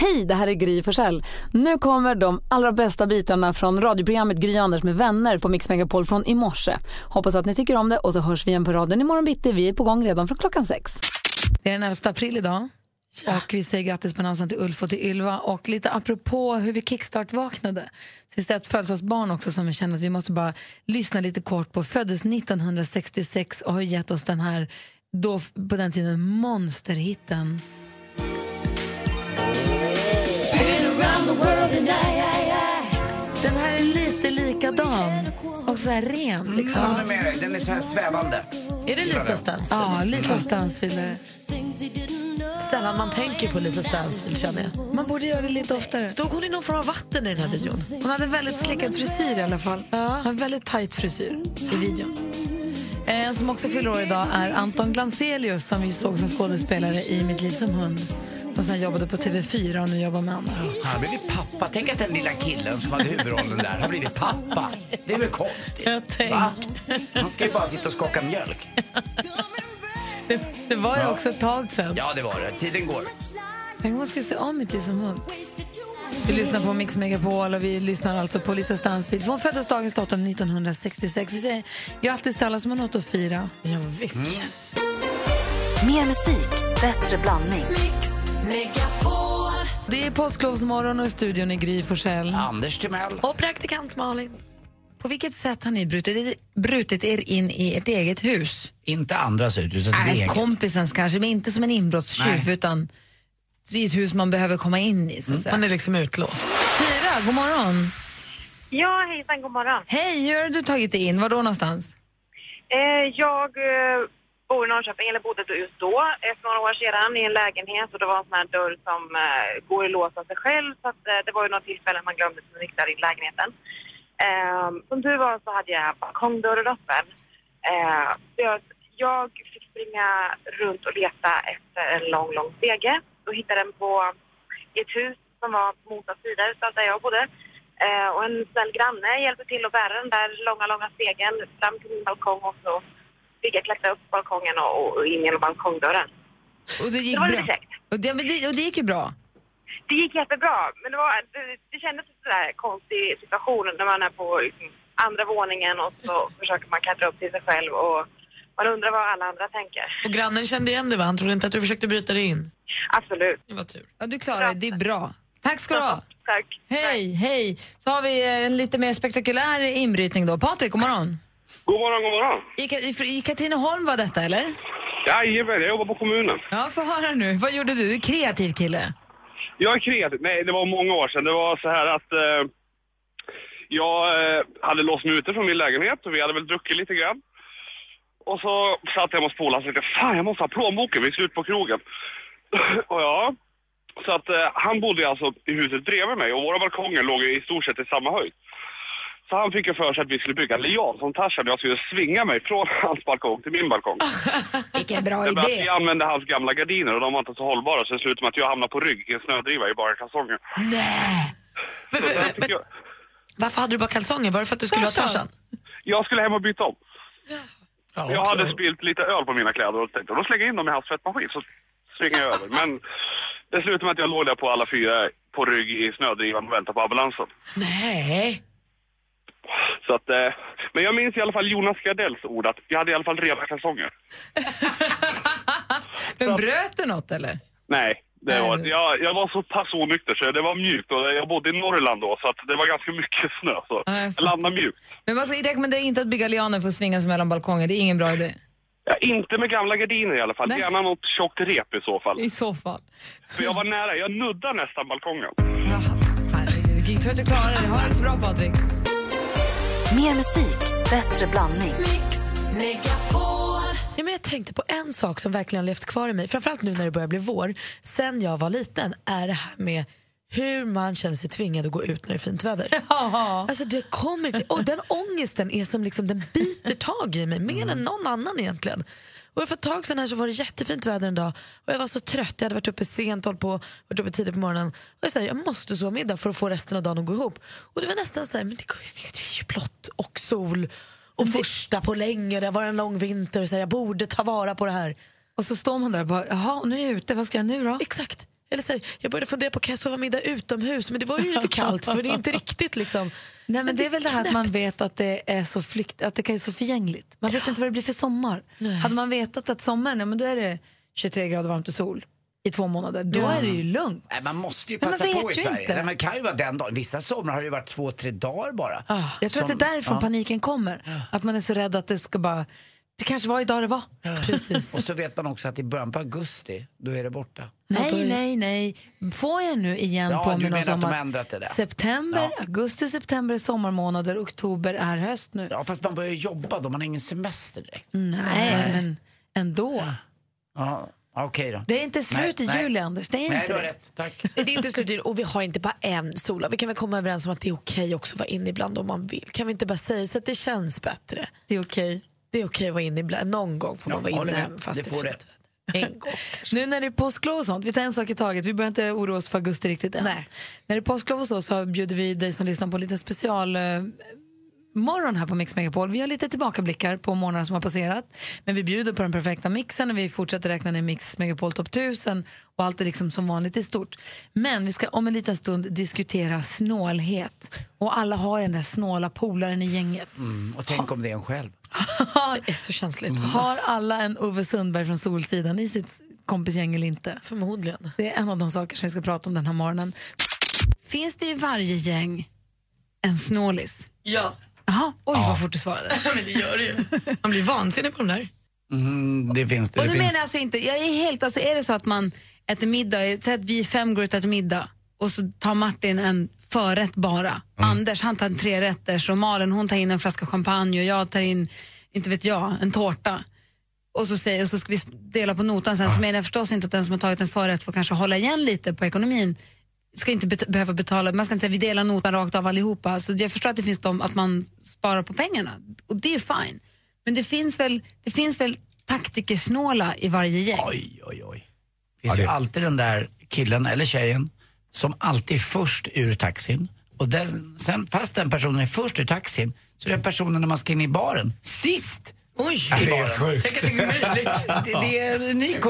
Hej, det här är Gry Forssell. Nu kommer de allra bästa bitarna från radioprogrammet Gry Anders med vänner på Mix Megapol från i morse. Hoppas att ni tycker om det och så hörs vi igen på raden imorgon bitti. Vi är på gång redan från klockan sex. Det är den 11 april idag. Och vi säger grattis på namnsdagen till Ulf och till Ylva. Och lite apropå hur vi kickstart-vaknade så finns det ett födelsedagsbarn också som vi känner att vi måste bara lyssna lite kort på. Föddes 1966 och har gett oss den här, då på den tiden, monsterhitten. Den här är lite likadan och så här ren. Liksom. Jag håller med dig, den är så här svävande. Är det Lisa Stansfield? Ja, Lisa Stansfield. är det. Sällan man tänker på Lisa Stansfield känner jag. Man borde göra det lite oftare. Stod hon i någon form av vatten i den här videon? Hon hade väldigt slickad frisyr i alla fall. En väldigt tajt frisyr i videon. En som också fyller år idag är Anton Glanzelius som vi såg som skådespelare i Mitt liv som hund. Som sen jobbade på TV4 och nu jobbar med annat. Han har blivit pappa. Tänk att den lilla killen som hade huvudrollen där har blivit pappa. Det är väl konstigt? Va? Han ska ju bara sitta och skaka mjölk. Det, det var ju Ja. också ett tag sen. Ja, det var det. Tiden går. Tänk om man ska se om Mitt liv som hund. Vi lyssnar på Mix Megapol och vi lyssnar alltså på Lisa Stansfield. Hon föddes dagens datum 1966. Vi säger grattis till alla som har något att fira. Ja, visst. Mer musik, bättre blandning. Det är påsklovsmorgon och i studion i Gry Forssell. Anders Timell. Och praktikant Malin. På vilket sätt har ni brutit, brutit er in i ert eget hus? Inte andras ut, utan Nej, eget. kompisens kanske, men inte som en inbrottstjuv utan i ett hus man behöver komma in i. Så att säga. Man är liksom utlåst. Tyra, god morgon. Ja, hejsan, god morgon. Hej, hur har du tagit dig in? Var då någonstans? Eh, jag eh, bor i Norrköping, eller bodde just då, ett för några år sedan i en lägenhet och det var en sån här dörr som eh, går i lås av sig själv så att, eh, det var ju något tillfälle man glömde sin nycklar i lägenheten. Eh, som tur var så hade jag balkongdörren öppen. Eh, så jag, jag fick springa runt och leta efter en lång, lång stege och hittade den på i ett hus som var på motsatt sida utav där jag bodde. Eh, och en snäll granne hjälpte till att bära den där långa, långa stegen fram till min balkong och så fick jag klättra upp balkongen och, och in genom balkongdörren. Och det gick Det var bra? lite. Och det, och det gick ju bra? Det gick jättebra, men det, var, det, det kändes sådär konstig situation när man är på liksom, andra våningen och så försöker man klättra upp till sig själv och man undrar vad alla andra tänker. Och grannen kände igen dig va? Han trodde inte att du försökte bryta dig in. Absolut. Det var tur. Ja, du klarar det. Det är bra. Tack ska du ha. Tack. Hej, hej. Så har vi eh, en lite mer spektakulär inbrytning då. Patrik, god morgon. God morgon, god morgon. I, Ka- i, Katrineholm var detta, eller? Jajamän, jag jobbar på kommunen. Ja, få höra nu. Vad gjorde du? Du är kreativ kille. Jag är kreativ. Nej, det var många år sedan. Det var så här att eh, jag eh, hade låst mig ute från min lägenhet och vi hade väl druckit lite grann. Och så satt jag hos polaren och tänkte, fan jag måste ha plånboken, vi ska ut på krogen. och ja, så att eh, han bodde alltså i huset bredvid mig och våra balkonger låg i stort sett i samma höjd. Så han fick ju för sig att vi skulle bygga en lian som Tarzan jag skulle svinga mig från hans balkong till min balkong. Vilken bra Det var att idé. vi använde hans gamla gardiner och de var inte så hållbara så det slutade med att jag hamnade på rygg i en snödriva i bara kalsonger. Nej! Men, men, Så jag, men, jag, varför hade du bara kalsonger? Var det för att du skulle ha Tarzan? jag skulle hem och byta om. Ja, Jag hade spilt lite öl på mina kläder och tänkte då slänger jag in dem i hans tvättmaskin så svingar jag över. Men det slutade med att jag låg där på alla fyra på rygg i snödrivan och väntade på ambulansen. Nej! Så att, eh, men jag minns i alla fall Jonas Gardells ord att jag hade i alla fall rena kalsonger. Men bröt du något eller? Nej, det var, jag, jag var så pass onykter så det var mjukt och jag bodde i Norrland då så att det var ganska mycket snö så Ja, jag landade mjukt. Men man ska rekommenderar inte att bygga lianer för att svinga sig mellan balkonger. Det är ingen bra idé. Ja, inte med gamla gardiner i alla fall. Nej. Gärna något tjockt rep i så fall. I så fall. För jag var nära, jag nuddade nästan balkongen. Jaha, herregud. Jag tror att du klarar det. Ha det så bra Patrik. Mer musik, bättre blandning. Ja, men jag tänkte på en sak som verkligen har levt kvar i mig, framförallt nu när det börjar bli vår, sen jag var liten, är det här med hur man känner sig tvingad att gå ut när det är fint väder. Ja. Alltså det kommer till, och den ångesten är som liksom, den biter tag i mig mer än någon annan egentligen. Och för ett tag sedan här så var det jättefint väder en dag och jag var så trött. Jag hade varit uppe sent, hållit på, varit uppe tidigt på morgonen. Och jag sa jag måste sova middag för att få resten av dagen att gå ihop. Och det var nästan så här, men det, det är ju blått och sol och första på länge. Det har varit en lång vinter och så här, jag borde ta vara på det här. Och så står man där och bara, jaha, nu är jag ute, vad ska jag nu då? Exakt. Eller så här, jag började fundera på kan jag sova middag utomhus men det var ju för kallt för det är inte riktigt liksom. Nej, men det är väl det här att man vet att det är så flykt, att det är så förgängligt. Man vet inte vad det blir för sommar. Hade man vetat att sommaren, ja, men då är det 23 grader varmt och sol i två månader, då Ja. är det ju lugnt. Nej, man måste ju Men man passa på i ju Sverige. inte. Nej, men det kan ju vara den dagen. Vissa somrar har det ju varit två, tre dagar bara. Jag tror Som- att det är därifrån ja. paniken kommer. Att man är så rädd att det ska bara, det kanske var idag det var. Precis. Och så vet man också att i början på augusti, då är det borta. Nej, nej, nej. Får jag nu igen Ja, på du mig någon menar att ändrat det där. September, Ja. augusti, september är sommarmånader, oktober är höst nu. Ja, fast man börjar jobba då, man har ingen semester direkt. Nej, men ändå. Ja, okej då. Det är inte slut Nej, i nej. juli, Anders. Det är Nej, inte det. rätt. Tack. Det är inte slut och vi har inte bara en sola. Vi kan väl komma överens om att det är okej också att vara inne ibland om man vill. Kan vi inte bara säga så att det känns bättre? Det är okej. Det är okej att vara inne ibland. Någon gång får man vara håller inne med. fast Det det, får är det. En gång. Nu när det är påsklov och sånt, vi tar en sak i taget. Vi behöver inte oroa oss för augusti riktigt än. Nej. När det är påsklov och så, så bjuder vi dig som lyssnar på en liten special eh, morgon här på Mix Megapol. Vi har lite tillbakablickar på månader som har passerat. Men vi bjuder på den perfekta mixen och vi fortsätter räkna ner Mix Megapol topp 1000 och allt är liksom som vanligt i stort. Men vi ska om en liten stund diskutera snålhet. Och alla har den där snåla polaren i gänget. Mm, och tänk om det är en själv. Det är så känsligt. Alltså. Har alla en Ove Sundberg från Solsidan i sitt kompisgäng eller inte? Förmodligen. Det är en av de saker som vi ska prata om den här morgonen. Finns det i varje gäng en snålis? Ja. Jaha, oj vad fort du svarade. Men det gör det ju. Man blir vansinnig på de där. Mm, det finns det. Och det nu finns. menar alltså inte, jag är helt, alltså är det så att man äter middag, säg att vi fem går ut och äter middag och så tar Martin en förrätt bara. Anders han tar en trerätters och Malin hon tar in en flaska champagne och jag tar in, inte vet jag, en tårta. Och så, säger, och så ska vi dela på notan sen så menar jag förstås inte att den som har tagit en förrätt får kanske hålla igen lite på ekonomin. Ska inte bet- behöva betala, man ska inte säga vi delar notan rakt av allihopa. Så jag förstår att det finns de, att man sparar på pengarna och det är fine. Men det finns väl, det finns väl taktikersnåla i varje gäng? Oj, oj, oj. Det finns ju alltid den där killen eller tjejen som alltid är först ur taxin. Och den, sen, fast den personen är först ur taxin så är den personen när man ska in i baren sist Oj. Tänk att det är möjligt. Det, det är en unik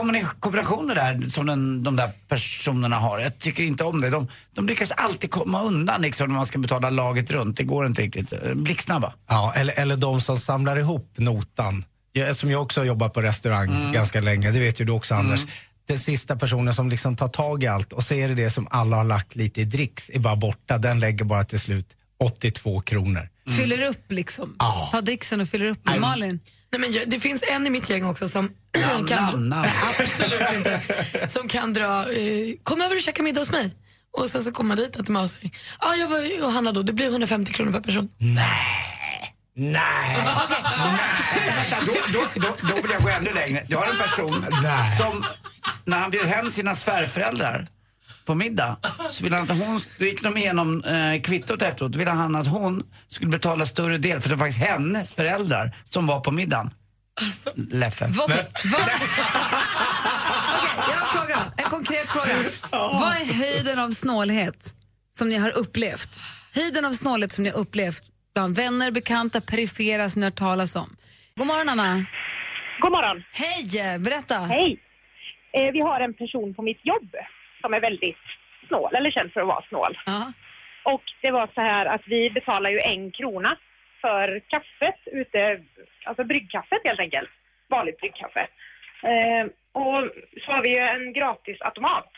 kombination det där som den, de där personerna har. Jag tycker inte om det. De, de lyckas alltid komma undan liksom, när man ska betala laget runt. Det går inte riktigt. Blixtsnabba. Ja, eller, eller de som samlar ihop notan. Jag, som jag också har jobbat på restaurang Mm. ganska länge, det vet ju du också Anders. Den sista personen som liksom tar tag i allt och så är det det som alla har lagt lite i dricks är bara borta. Den lägger bara till slut 82 kronor. Fyller upp liksom? Ja. Tar dricksen och fyller upp Malin? Nej, men jag, det finns en i mitt gäng också som Namn, kan, namn, namn. Absolut inte. Som kan dra, eh, kom över och käka middag hos mig. Och sen så kommer man dit med sig. Ja, jag var, och Hanna då, det blir 150 kronor per person. Nej! Vänta, då, då, då, då vill jag gå ännu längre. Du har en person Nej. som, när han bjöd hem sina svärföräldrar på middag, så ville han att hon, då gick de igenom eh, kvittot efteråt, då ville han att hon skulle betala större del, för det var faktiskt hennes föräldrar som var på middagen. Leffe. Vad, vad, Okej, jag har en fråga. En konkret fråga. Vad är höjden av snålhet som ni har upplevt? Höjden av snålhet som ni har upplevt bland vänner, bekanta, perifera som ni har hört talas om. God morgon, Anna. God morgon. Hej! Berätta. Hej. Eh, vi har en person på mitt jobb som är väldigt snål, eller känd för att vara snål. Ja. Och det var så här att vi betalar ju en krona för kaffet ute, alltså bryggkaffet helt enkelt. Vanligt bryggkaffe. Eh, och så har vi ju en gratis automat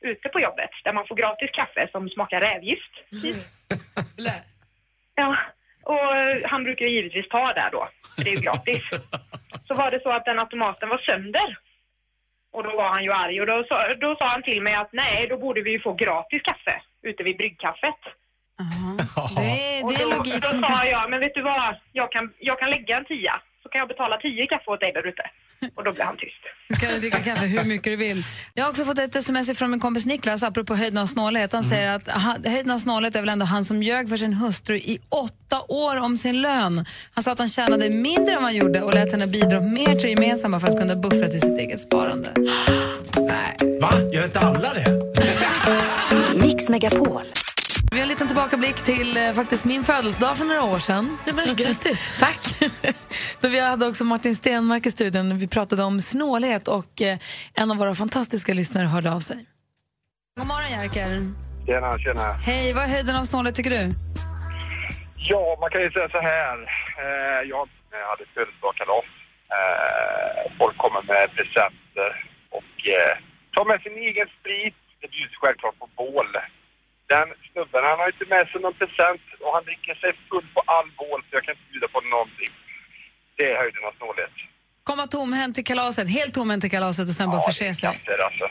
ute på jobbet där man får gratis kaffe som smakar rävgift. Ja, och han brukar ju givetvis ta där då, för det är ju gratis. Så var det så att den automaten var sönder. Och då var han ju arg. Och då sa, då sa han till mig att nej, då borde vi ju få gratis kaffe ute vid bryggkaffet. Det är, Och det är då, logik då som sa kanske... jag, men vet du vad, jag kan, jag kan lägga en tia, kan jag betala tio kaffe åt dig där ute. Och då blev han tyst. Du kan dricka kaffe hur mycket du vill. Jag har också fått ett sms från min kompis Niklas apropå höjden av snålhet. Han säger att han, höjden av snålhet är väl ändå han som ljög för sin hustru i åtta år om sin lön. Han sa att han tjänade mindre än vad han gjorde och lät henne bidra mer till gemensamma för att kunna buffra till sitt eget sparande. Nej. Va? Gör inte alla det? Mix Megapol. Vi har en liten tillbakablick till eh, faktiskt min födelsedag för några år sedan. Nej, men, grattis! Tack! Då vi hade också Martin Stenmark i studion. Vi pratade om snålhet och eh, en av våra fantastiska lyssnare hörde av sig. God morgon Jerker. Tjena, tjena. Hej, vad är höjden av snålhet tycker du? Ja, man kan ju säga så här. Eh, jag hade födelsedagskalas. Eh, folk kommer med presenter och eh, tar med sin egen sprit. Det bjuds självklart på bål. Den snubben, han har inte med sig någon present och han dricker sig full på all bål så jag kan inte bjuda på någonting. Det är höjden av snålhet. Komma tomhänt till kalaset, helt tomhänt till kalaset och sen bara förse sig. Kasser alltså.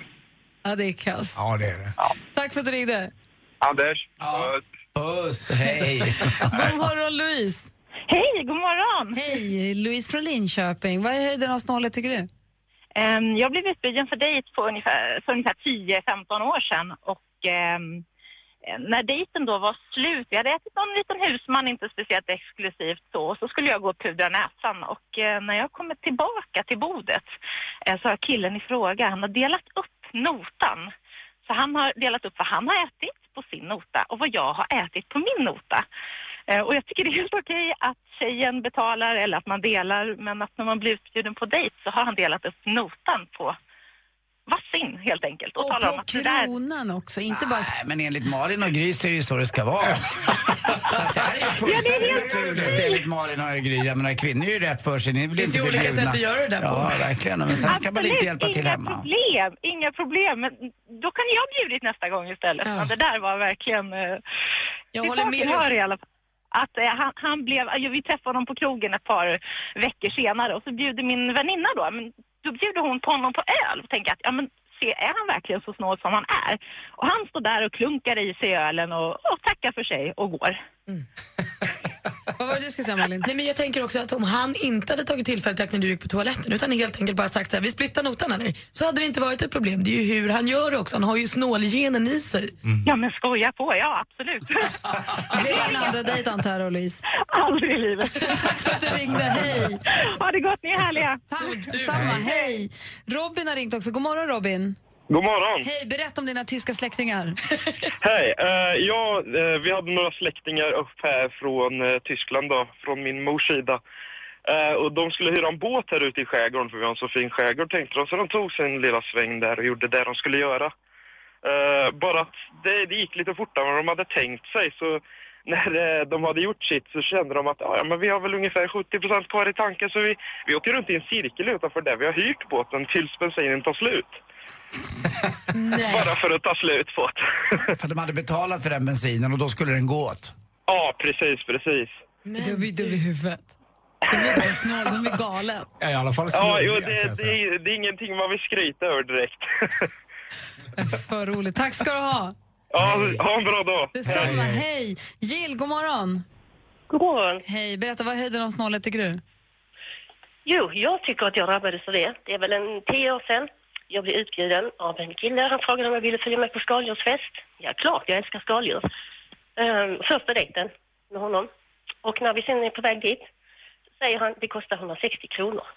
Ja, det är kass. Ja, det är det. Tack för att du ringde. Anders, Puss, hej. God morgon Louise. Hej, god morgon. Hej, Louise från Linköping. Vad är höjden av snålhet tycker du? Ehm, jag blev utbjuden för dejt på ungefär, för ungefär 10-15 år sedan och ehm, Eh, när dejten då var slut, vi hade ätit någon liten husman, inte speciellt exklusivt så, och så skulle jag gå och pudra näsan och eh, när jag kommer tillbaka till bordet eh, så har killen i fråga, han har delat upp notan. Så han har delat upp vad han har ätit på sin nota och vad jag har ätit på min nota. Eh, Och jag tycker det är helt okej att tjejen betalar eller att man delar, men att när man blir utbjuden på dejt så har han delat upp notan på vassin helt enkelt. Och, Och talar om att det där... kronan också, inte bara... Nej, men enligt Malin och Gry så är det ju så det ska vara. så att det här är ju fullständigt naturligt enligt Malin och Gry. Jag menar, kvinnor är ju rätt för sig. Ni vill Det finns inte ju olika sätt att göra det där på. Ja, verkligen. Men sen ska man inte hjälpa till hemma. problem, inga problem. Men då kan jag bjudit nästa gång istället. Men det där var verkligen... Eh, Jag håller med dig i alla fall. Att eh, han, han blev, ja, vi träffade honom på krogen ett par veckor senare och så bjuder min väninna då, men då bjuder hon på honom på öl och tänker att ja men se, är han verkligen så snål som han är? Och han står där och klunkar i sig ölen och, och tackar för sig och går. Mm. Vad var det du skulle säga Malin? Nej, men jag tänker också att om han inte hade tagit tillfället i akt när du gick på toaletten utan helt enkelt bara sagt så här, vi splittar notan eller? Så hade det inte varit ett problem. Det är ju hur han gör också. Han har ju snålgenen i sig. Ja men skoja på, ja absolut. Det blir ingen andra dejt antar jag Louise? Aldrig i livet. Tack för att du ringde, hej! Ha det gott, ni är härliga. Tack, samma, hej! Robin har ringt också. God morgon Robin. God morgon. Hej, berätta om dina tyska släktingar. Hej. Eh, ja, eh, vi hade några släktingar upp här från eh, Tyskland då, från min mors sida. Eh, och de skulle hyra en båt här ute i skärgården för vi har en så fin skärgård tänkte de. Så de tog sig en lilla sväng där och gjorde det de skulle göra. Eh, bara att det, det gick lite fortare än vad de hade tänkt sig. Så när eh, de hade gjort sitt så kände de att "Ah, ja, men vi har väl ungefär 70% kvar i tanken så vi, vi åker runt i en cirkel utanför där vi har hyrt båten tills bensinen tar slut. Bara för att ta slut på det. För att de hade betalat för den bensinen och då skulle den gå åt. Ja, precis, precis. Du är ju dum i huvudet. De är inte snål, de är galen. Ja, I alla fall Ja, snurriga, jo, det, jag det, det är ingenting man vill skryta över direkt. För roligt. Tack ska du ha. Ja, ha en bra dag. Detsamma, hej! Jill, god morgon. God morgon. Hej, berätta vad är höjden av snålhet tycker du? Jo, jag tycker att jag drabbades av det. Det är väl en tio år sedan. Jag blev utbjuden av en kille. Han frågade om jag ville följa med på skaldjursfest. Ja, klart, jag älskar skaldjur. Um, första dejten med honom. Och när vi sen är på väg dit säger han det kostar 160 kronor.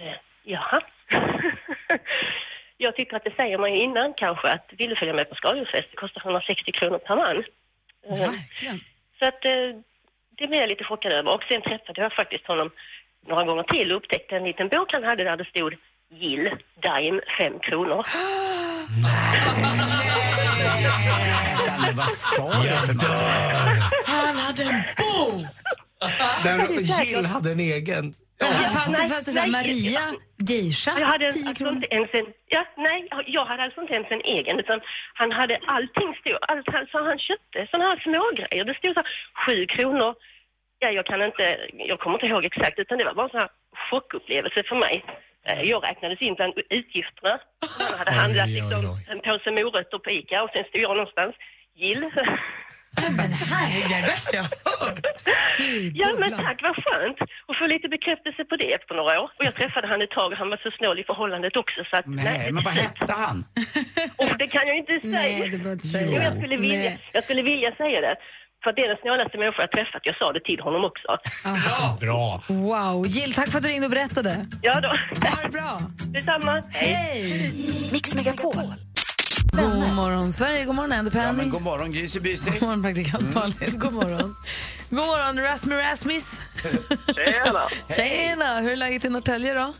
Uh, jaha. jag tycker att det säger man ju innan kanske att vill du följa med på skaldjursfest det kostar 160 kronor per man. Ehm, Verkligen. Så att eh, det blev jag lite chockad över. Och sen träffade jag faktiskt honom några gånger till och upptäckte en liten bok han hade där det stod Gill, Daim, 5 kronor. Vänta nu, vad sa du för något? Han hade en bok! Den, Jill hade en egen. Ja, fanns det, fanns det så här, Maria, geisha, Jag hade 10 alltså kronor? inte ens en, ja, nej, jag hade alltså inte ens en egen utan han hade allting stod, allt han, så han köpte sådana här smågrejer. Det stod så här, 7 kronor. Ja, jag kan inte, jag kommer inte ihåg exakt utan det var bara en sån här chockupplevelse för mig. Eh, Jag räknades in bland utgifterna. Han hade Oj, handlat oj, liksom oj. en påse morötter på Ica och sen stod jag någonstans, gill. Men herregud, det är det värsta jag hört. Ja, men tack, vad skönt. Och få lite bekräftelse på det efter några år. Och jag träffade han ett tag och han var så snål i förhållandet också så att... Nej, men vad hette han? Och det kan jag ju inte säga. Nej, du behöver inte säga Jo, jag skulle vilja, Nej. jag skulle vilja säga det. För det är den snålaste människa jag träffat. Jag sa det till honom också. Bra. Wow. Jill, tack för att du ringde och berättade. Ja då. Ha det bra. Detsamma. Hej! Mix Megapol. God morgon, Sverige. God morgon, Andy Ja, Pandy. men god morgon Gysy Bysy. God morgon, praktikant Malin. God morgon. God morgon, Rasmus Rasmus. Tjena! Tjena! Hur är läget i Norrtälje då?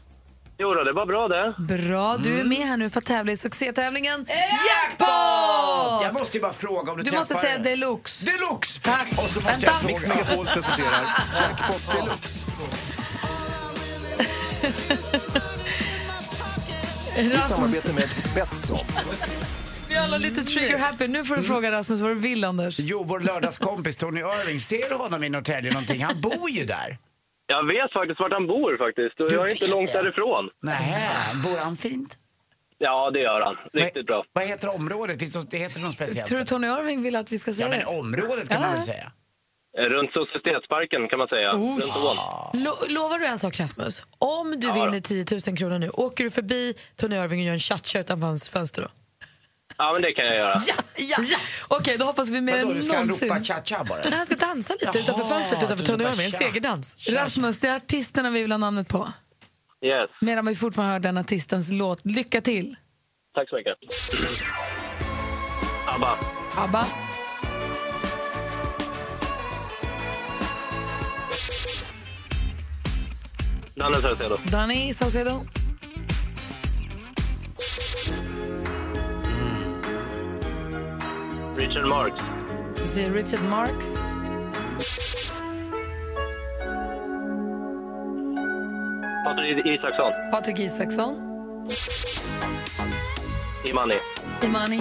Jo då, det var bra det. Bra, du Mm. är med här nu för att tävla i succétävlingen Jag Jackpot! måste ju bara fråga om du, Du träffar... måste säga deluxe. Deluxe! Tack. Och så måste Vänta. jag fråga... Mix Megapol presenterar Jackpot Deluxe. I samarbete med Betsson. vi alla lite trigger happy. Nu får du fråga Rasmus vad du vill, Anders. Jo, vår lördagskompis Tony Irving. Ser du honom i Norrtälje någonting? Han bor ju där. Jag vet faktiskt vart han bor faktiskt och Du jag är inte långt det? därifrån. Nej, bor han fint? Ja, det gör han. Riktigt bra. Vad heter området? Finns det, det heter något speciellt? Tror du Tony Irving vill att vi ska säga Ja, men det? området kan Ja. man väl säga? Eh, Runt Societetsparken kan man säga. Oh. Runt ån. Lo lovar du en sak Rasmus? Om du Ja. vinner 10 000 kronor nu, åker du förbi Tony Irving och gör en cha-cha utanför hans fönster då? Ja, men det kan jag göra. Ja! ja. Okej, då hoppas vi mer Vadå, än du ska någonsin. ropa cha-cha bara? Nej, han ska dansa lite Jaha, utanför fönstret utanför Irving, en segerdans. Rasmus, det är artisterna vi vill ha namnet på. Yes. Medan vi fortfarande hör den artistens låt. Lycka till! Tack så mycket. ABBA. ABBA. Danne Saucedo. Danny Saucedo. Richard Marx. Du säger Richard Marx. Patrik Isaksson. Patrik Isaksson. Imani. Imani.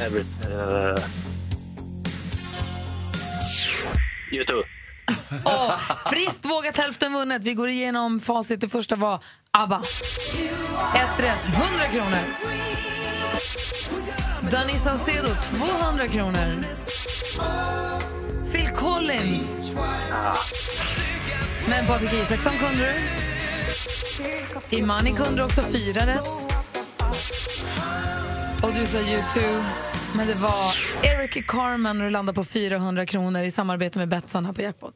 Everett. Uh... U2. Åh, friskt vågat hälften vunnet. Vi går igenom facit. Det första var ABBA. Ett rätt, 100 kronor. Danny Saucedo, 200 kronor. Phil Collins. Men Patrik Isaksson kunde du. Imani kunde du också, fyra rätt. Och du sa U2. Men det var Eric Carmen och du landade på 400 kronor i samarbete med Betsson här på Jackpot.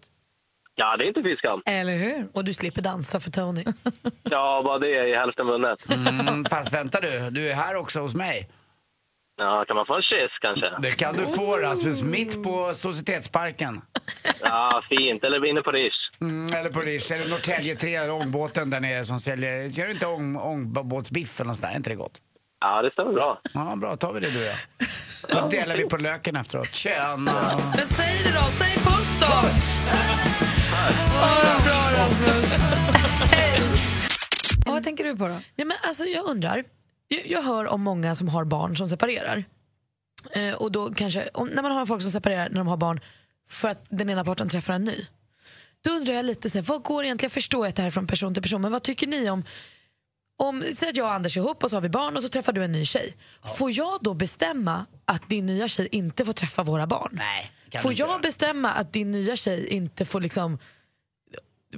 Ja, det är inte fiskan. Eller hur? Och du slipper dansa för Tony. Ja, bara det är hälften vunnet. Mm, fast vänta du, du är här också hos mig. Ja, kan man få en kyss kanske? Det kan du få Rasmus, mitt på Societetsparken. Ja, fint. Eller inne på Rish. Mm, eller på Rish, eller Norrtälje 3, ångbåten där nere som säljer, gör du inte ång, ångbåtsbiff eller något sånt där? Är inte det gott? Ja, det stämmer bra. Ja, bra, tar vi det du och jag. Då delar vi på löken efteråt. Tjena! Men säg det då, säg puss på då? Ja, men alltså, jag undrar, jag, jag hör om många som har barn som separerar. Eh, och då kanske, om, när man har folk som separerar när de har barn för att den ena parten träffar en ny. Då undrar jag lite, så här, vad går egentligen, jag förstår att det här är från person till person, men vad tycker ni om om, säg att jag och Anders är ihop och så har vi barn och så träffar du en ny tjej. Får jag då bestämma att din nya tjej inte får träffa våra barn? Nej, kan Får jag göra. bestämma att din nya tjej inte får liksom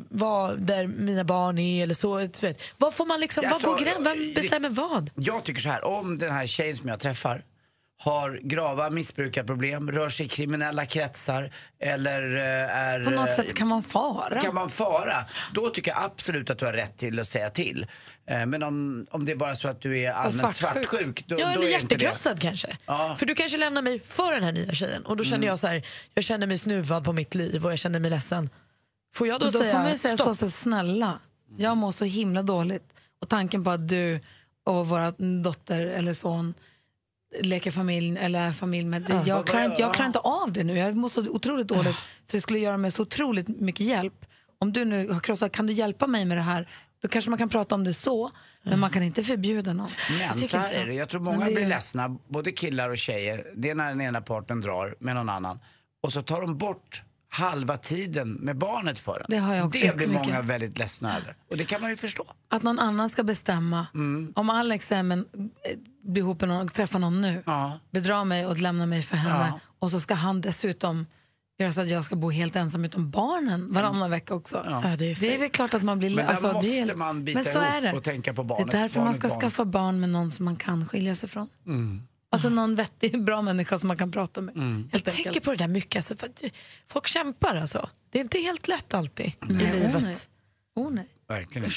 vara där mina barn är eller så? Vet. Vad får man liksom, Alltså, vad går gränsen? Vem bestämmer vad? Jag tycker så här, om den här tjejen som jag träffar har grava missbrukarproblem, rör sig i kriminella kretsar eller eh, är... På något eh, sätt kan man fara. Kan man fara, då tycker jag absolut att du har rätt till att säga till. Eh, Men om, om det är bara så att du är allmänt svartsjuk. svartsjuk, då, ja, då eller är inte det. hjärtekrossad kanske. Ja. För du kanske lämnar mig för den här nya tjejen och då känner Mm. jag så här, jag känner mig snuvad på mitt liv och jag känner mig ledsen. Får jag då, Då, säga får man ju säga stopp? så snälla, jag mår så himla dåligt. Och tanken på att du och vår dotter eller son leker familj eller är familj med Ja, jag, klarar inte, jag ja. klarar inte av det nu. Jag mår så otroligt dåligt så det skulle göra mig så otroligt mycket hjälp. Om du nu har krossat, kan du hjälpa mig med det här? Då kanske man kan prata om det så, men man kan inte förbjuda någon. Men så här är det, jag tror många det- blir ledsna, både killar och tjejer. Det är när den ena parten drar med någon annan. Och så tar de bort halva tiden med barnet för en. Det har jag också Det blir många väldigt ledsna över. Och det kan man ju förstå. Att någon annan ska bestämma. Mm. Om Alex är, men, eh, blir ihop med någon och träffar någon nu, bedrar mig och lämnar mig för henne Ja. och så ska han dessutom göra så att jag ska bo helt ensam utom barnen varannan vecka också. Ja. Ja, det är Det är väl klart att man blir... Men alltså, måste det är, man bita men så är ihop det. och tänka på Det barnet. är därför man Barnet, ska barnet. skaffa barn med någon som man kan skilja sig från. Mm. Alltså någon vettig, bra människa som man kan prata med. Mm. Jag tänker på det där mycket. Alltså, folk kämpar alltså. Det är inte helt lätt alltid Nej, i oh livet. nej. Oh, nej. Verkligen.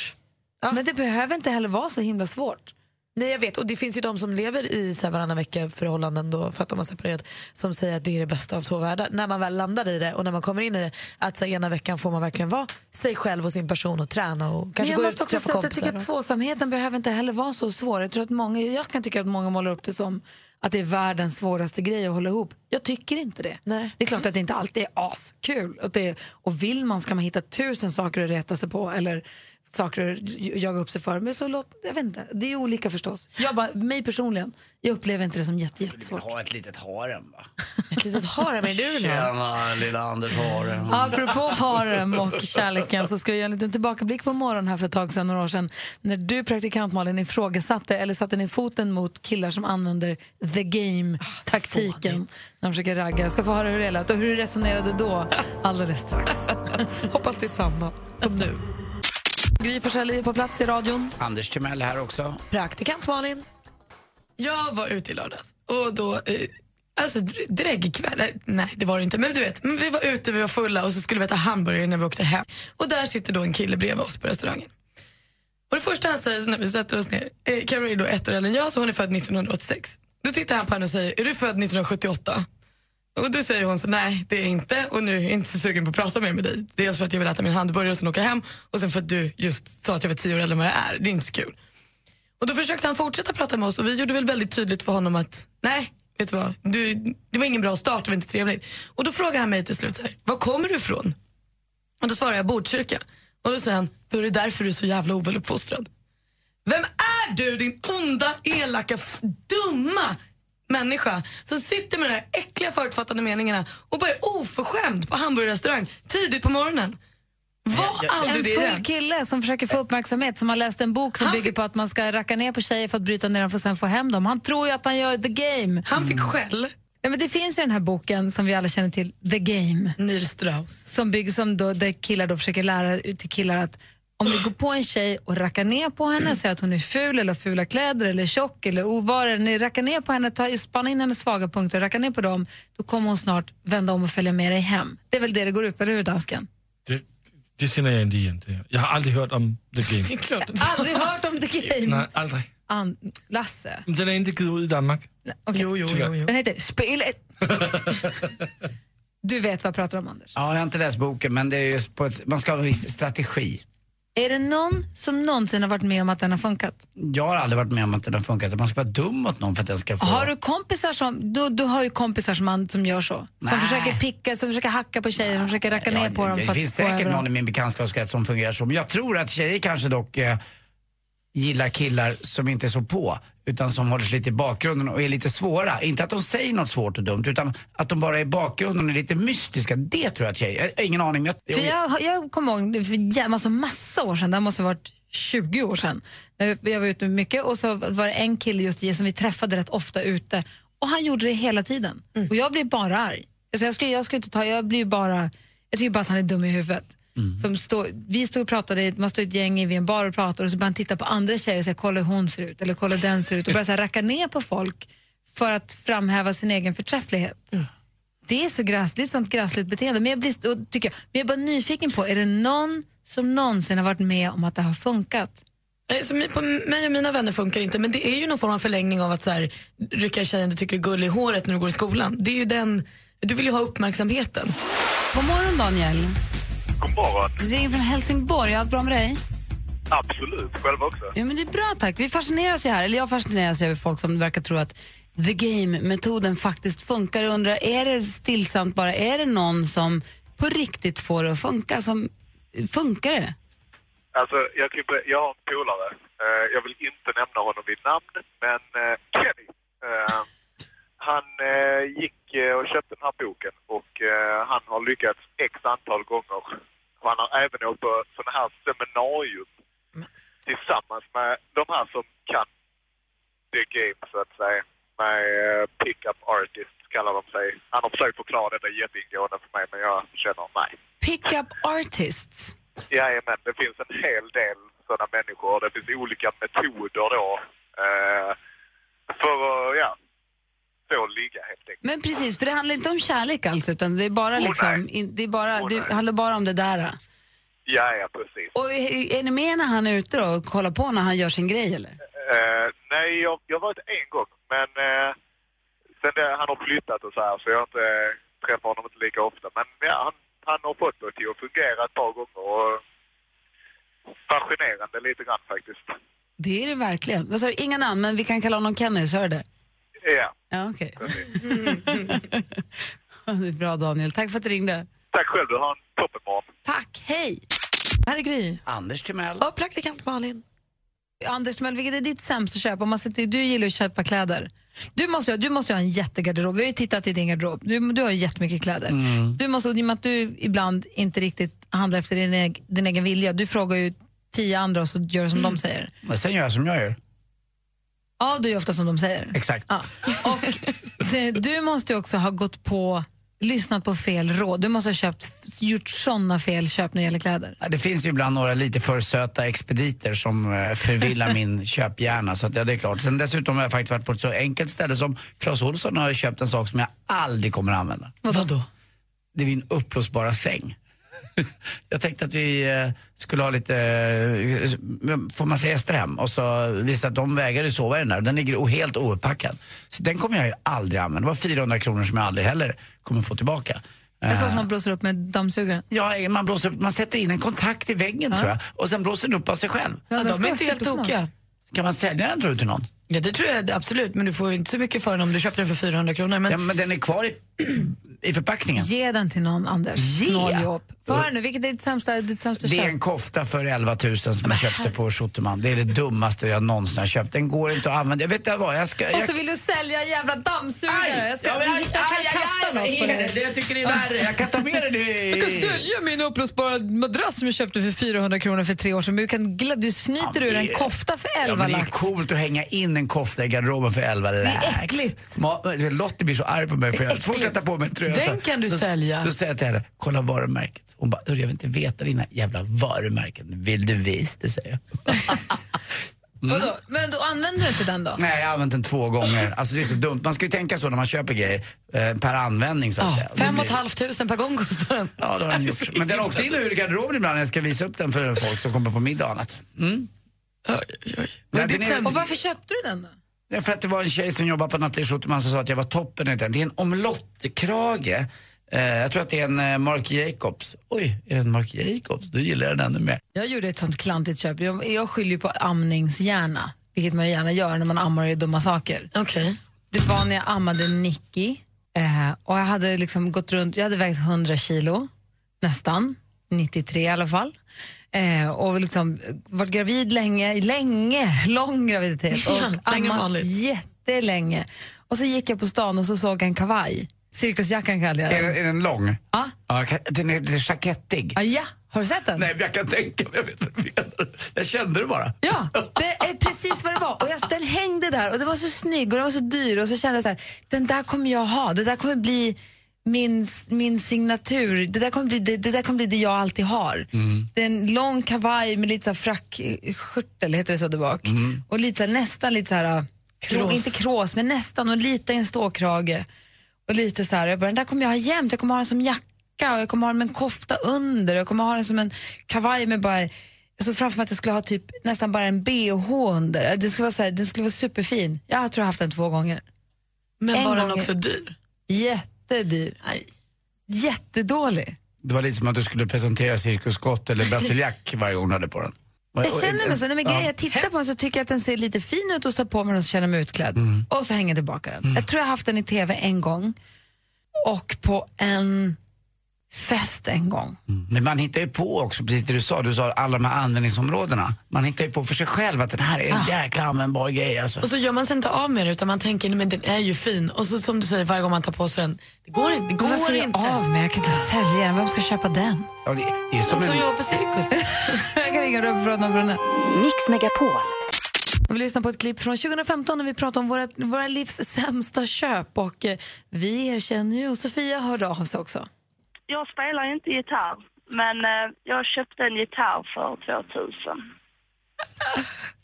Men det behöver inte heller vara så himla svårt. Nej jag vet och det finns ju de som lever i så här, varannan vecka förhållanden då för att de har separerat som säger att det är det bästa av två världar. När man väl landar i det och när man kommer in i det att så här, ena veckan får man verkligen vara sig själv och sin person och träna och kanske gå ut och också träffa att jag tycker kompisar. att tvåsamheten behöver inte heller vara så svår. Jag, tror att många, jag kan tycka att många målar upp det som att det är världens svåraste grej att hålla ihop. Jag tycker inte det. Nej. Det är klart att det inte alltid är askul. Att det är, och vill man ska man hitta tusen saker att reta sig på eller saker att jaga upp sig för. Men så låt, jag vet inte, det är olika förstås. Jag bara, mig personligen, jag upplever inte det som jätte, jättesvårt. ha ett litet harem va? Ett litet harem är du ha? Tjena lilla Anders harem. Apropå harem och kärleken så ska vi göra en liten tillbakablick på morgonen här för ett tag sedan, några år sedan. När du praktikant Malin ifrågasatte eller satte ner foten mot killar som använder the game-taktiken när de försöker ragga. Jag ska få höra hur det lät och hur du resonerade då alldeles strax. Hoppas det är samma som nu. Gry Forssell är på plats i radion. Anders Timell här också. Praktikant Malin. Jag var ute i lördags och då, eh, alltså dr- dräggkväll, eh, nej det var det inte, men du vet, men vi var ute, vi var fulla och så skulle vi äta hamburgare när vi åkte hem. Och där sitter då en kille bredvid oss på restaurangen. Och det första han säger när vi sätter oss ner, eh, Carro är då ett år äldre än jag så hon är född 1986. Då tittar han på henne och säger, är du född 1978? Och då säger hon så nej det är jag inte och nu är jag inte så sugen på att prata mer med dig. Dels för att jag vill äta min hamburgare och sen åka hem och sen för att du just sa att jag var tio år äldre än vad jag är. Det är inte så kul. Och då försökte han fortsätta prata med oss och vi gjorde väl väldigt tydligt för honom att nej, vet du vad, du, det var ingen bra start, det var inte trevligt. Och då frågar han mig till slut så här, var kommer du ifrån? Och då svarar jag Botkyrka. Och då säger han, då är det därför du är så jävla oväluppfostrad. Vem är du din onda, elaka, dumma människa som sitter med de här äckliga förutfattade meningarna och bara är oförskämd på hamburgerrestaurang tidigt på morgonen? Var aldrig En det full kille som försöker få uppmärksamhet, som har läst en bok som bygger på att man ska racka ner på tjejer för att bryta ner dem för att sen få hem dem. Han tror ju att han gör the game. Han fick skäll. Ja, men det finns ju den här boken som vi alla känner till, The Game. Neil Strauss. Som bygger som då, där killar då försöker lära ut till killar att om du går på en tjej och rackar ner på henne, säger att hon är ful eller har fula kläder eller tjock eller ovarer, ni rackar ner på henne, ta, spanna in hennes svaga punkter, rackar ner på dem, då kommer hon snart vända om och följa med dig hem. Det är väl det det går ut på, eller hur dansken? Det, det känner jag inte igen. Jag har aldrig hört om The Game. Aldrig hört om The Game. Nej, aldrig. An, Lasse? Men Den är inte given ut i Danmark. Okay. Jo, jo, jo, jo. Den heter Spelet. du vet vad jag pratar om, Anders. Ja, jag har inte läst boken men det är just på ett, man ska ha en viss strategi. Är det någon som någonsin har varit med om att den har funkat? Jag har aldrig varit med om att den har funkat. Man ska vara dum mot någon för att den ska få... Har du kompisar som, du, du har ju kompisar som, man, som gör så? Som Nej. försöker picka, som försöker hacka på tjejer, som försöker racka ner på dem det för finns säkert någon i min bekantskapskrets som fungerar så. Men jag tror att tjejer kanske dock eh, gillar killar som inte är så på. Utan som håller sig lite i bakgrunden och är lite svåra. Inte att de säger något svårt och dumt utan att de bara är i bakgrunden och är lite mystiska. Det tror jag att tjejer, jag har ingen aning. Men jag, För jag, jag kommer ihåg, för alltså massa år sedan, det måste ha varit 20 år sedan, när jag var ute mycket och så var det en kille just i- som vi träffade rätt ofta ute och han gjorde det hela tiden. Och jag blev bara arg. Alltså jag, skulle, jag, skulle inte ta, jag blir bara, jag tycker bara att han är dum i huvudet. Som stå, vi stod och pratade, man stod ett gäng i vid en bar och pratade och så började han titta på andra tjejer och säga kolla hur hon ser ut eller kolla den ser ut och så här racka ner på folk för att framhäva sin egen förträfflighet. Det är så gräsligt, sånt gräsligt beteende. Men jag, blir, och tycker jag, men jag är bara nyfiken på, är det någon som någonsin har varit med om att det har funkat? Så på mig och mina vänner funkar inte men det är ju någon form av förlängning av att så här, rycka tjejen du tycker är gullig i håret när du går i skolan. Det är ju den, du vill ju ha uppmärksamheten. God morgon Daniel. God morgon. Ringer från Helsingborg, allt bra med dig? Absolut, själv också. Ja, men det är bra tack. Vi fascineras ju här, eller jag fascineras över folk som verkar tro att the game-metoden faktiskt funkar. Jag undrar, är det stillsamt bara, är det någon som på riktigt får det att funka? Som, funkar det? Alltså, jag, ju- jag har en polare. Eh, jag vill inte nämna honom vid namn, men eh, Kenny. eh, han eh, gick eh, och köpte den här boken och eh, han har lyckats x antal gånger. Och han har även åkt på sådana här seminarium tillsammans med de här som kan the game så att säga. Med pick-up artists kallar de sig. Han har försökt förklara detta jätteingående för mig men jag känner nej. Pick-up artists. Jajamän, det finns en hel del sådana människor. Det finns olika metoder då eh, för att, ja, få ligga helt enkelt. Men precis, för det handlar inte om kärlek alls utan det är bara Åh, liksom, in, det, är bara, Åh, det nej. handlar bara om det där. Ja, ja, precis. Och är, är ni med när han är ute då och kollar på när han gör sin grej eller? Eh, nej, jag, jag har varit en gång, men eh, sen det, han har flyttat och så här så jag har inte eh, träffat honom inte lika ofta. Men ja, han, han har fått det till att fungera ett par gånger och fascinerande lite grann faktiskt. Det är det verkligen. Vad sa du, inga namn men vi kan kalla honom Kenny, så är det? Ja. Ja, okej. det är bra Daniel, tack för att du ringde. Tack själv, du har en toppenmorgon. Tack, hej! Här är Gry. Anders Timell. Och praktikant Malin. Anders Timell, vilket är ditt sämsta köp? Om man sitter, du gillar att köpa kläder. Du måste, ju- du måste ju ha en jättegarderob. Vi har ju tittat i din garderob. Du, du har ju jättemycket kläder. Mm. Du måste, och i och med att du ibland inte riktigt handlar efter din, eg, din egen vilja. Du frågar ju tio andra och så gör du som de säger. Men sen gör jag som jag gör. Ja, du gör ofta som de säger. Exakt. Ja. Och det, du måste ju också ha gått på, lyssnat på fel råd. Du måste ha köpt, gjort såna fel köp när det gäller kläder. Ja, Det finns ju ibland några lite för söta expediter som eh, förvillar min köphjärna. Så att, ja, det är klart. Sen dessutom har jag faktiskt varit på ett så enkelt ställe som Clas Ohlson har köpt en sak som jag aldrig kommer att använda. Vadå? Det är min uppblåsbara säng. Jag tänkte att vi eh, skulle ha lite, eh, får massa gäster hem och så visade att de vägrade sova i den där. Den ligger helt ouppackad. Så den kommer jag ju aldrig använda. Det var 400 kronor som jag aldrig heller kommer få tillbaka. En sån Eh, som man blåser upp med dammsugaren. Ja, man, blåser upp, man sätter in en kontakt i väggen tror jag och sen blåser den upp av sig själv. Ja, den de är inte helt tokiga. Kan man sälja den tror du till någon? Ja, det tror jag absolut, men du får inte så mycket för den om du köpte den för 400 kronor. Men... Ja, men den är kvar i, i förpackningen. Ge den till någon, Anders. Snåljåp. Höra nu, vilket är ditt sämsta, ditt sämsta Det är en kofta för 11 000 som jag köpte på Schutterman. Det är det dummaste jag någonsin har köpt. Den går inte att använda. Jag vet inte vad, jag ska... Och Jag... så vill du sälja en jävla dammsugare. Jag ska Ja, men aj, kan aj, kasta aj, något vad på det? dig. Jag tycker det är värre. Jag kan ta med den i... Jag kan sälja min uppblåsbara madrass som jag köpte för 400 kronor för tre år sedan. Men du, kan, gla- du snyter Ja, ur det en kofta för 11 Ja, det är coolt att hänga in en kofta i garderoben för 11 lax. är äckligt. Lottie blir så arg på mig för jag Det tar på mig en tröja. Den kan du så, sälja. Då säger jag till henne, kolla varumärket. Hon bara, "Hörru, jag vill inte veta dina jävla varumärken. Vill du visa det, säger jag. Vadå? Men då använder du inte den då? Nej, jag har använt den två gånger. Alltså det är så dumt. Man ska ju tänka så när man köper grejer, eh, per användning så att säga. Det Fem och ett halvt tusen per gång kostar den. Ja, det har den gjort. Men den åkte in ur garderoben ibland när jag ska visa upp den för folk som kommer på middag och annat. Mm. Nej, den är- Och varför köpte du den då? Ja, för att det var en tjej som jobbar på Nathalie Schutterman som sa att jag var toppen i den. Det är en omlottkrage. Eh, jag tror att det är en eh, Marc Jacobs. Oj, är det en Marc Jacobs? Då gillar jag den ännu mer. Jag gjorde ett sånt klantigt köp. Jag, jag skyller på amningshjärna, vilket man gärna gör när man ammar och gör dumma saker. Okej. Det var när jag ammade Nicky eh, och jag hade liksom gått runt, jag hade vägt 100 kilo, nästan, 93 i alla fall. Eh, och liksom varit gravid länge, länge, lång graviditet. Och Ja, ammat jättelänge. Och så gick jag på stan och så såg jag en kavaj. Cirkusjackan kallade jag Är, den. den- är den lång? Ja. ja ka- den är lite jackettig. Ah, ja, har du sett den? Nej, jag kan tänka mig. Jag, vet jag kände det bara. Ja, det är precis vad det var. Och jag, den hängde där och det var så snygg och den var så dyr och så kände jag så här, den där kommer jag ha. Det där kommer bli min, min signatur. Det där, kommer bli, det, det där kommer bli det jag alltid har. Det är en lång kavaj med lite frackskjortel, heter det så där bak. Och lite, så här- nästan lite så här, krå, Krås. inte krås, men nästan och lite en ståkrage. Och lite så här, jag bara, den där kommer jag ha jämt. Jag kommer ha den som jacka och jag kommer ha den med en kofta under. Jag kommer ha den som en kavaj med bara jag såg framför mig att jag skulle ha typ nästan bara en bh under. Det skulle vara, så här, den skulle vara superfin. Jag tror jag har haft den två gånger. Men En var den gång- också dyr? Jättedyr. Nej. Jättedålig. Det var lite som att du skulle presentera Cirkus Scott eller Brasiliac varje gång du hade på den. Jag känner mig så. Nej, men grejen, jag tittar på den så tycker jag att den ser lite fin ut och så på mig den och så känner jag mig utklädd. Mm. Och så hänger jag tillbaka den. Jag tror jag har haft den i tv en gång och på en fest en gång. Men man hittar ju på också, precis det du sa, du sa alla de här användningsområdena. Man hittar ju på för sig själv att den här är en jäkla användbar grej alltså. Och så gör man sig inte av med det utan man tänker nej, men den är ju fin. Och så som du säger varje gång man tar på sig den, det går inte. Det går Varför inte. av med? Jag kan inte sälja den. Vem ska köpa den? Ja, det, det är som Som en... jobbar på cirkus. jag kan ringa upp och Brunne. Mix Megapol. Vi vill lyssna på ett klipp från 2015 när vi pratar om våra, våra livs sämsta köp. Och eh, vi erkänner ju, och Sofia hörde av sig också. Jag spelar ju inte gitarr, men eh, jag köpte en gitarr för 2000.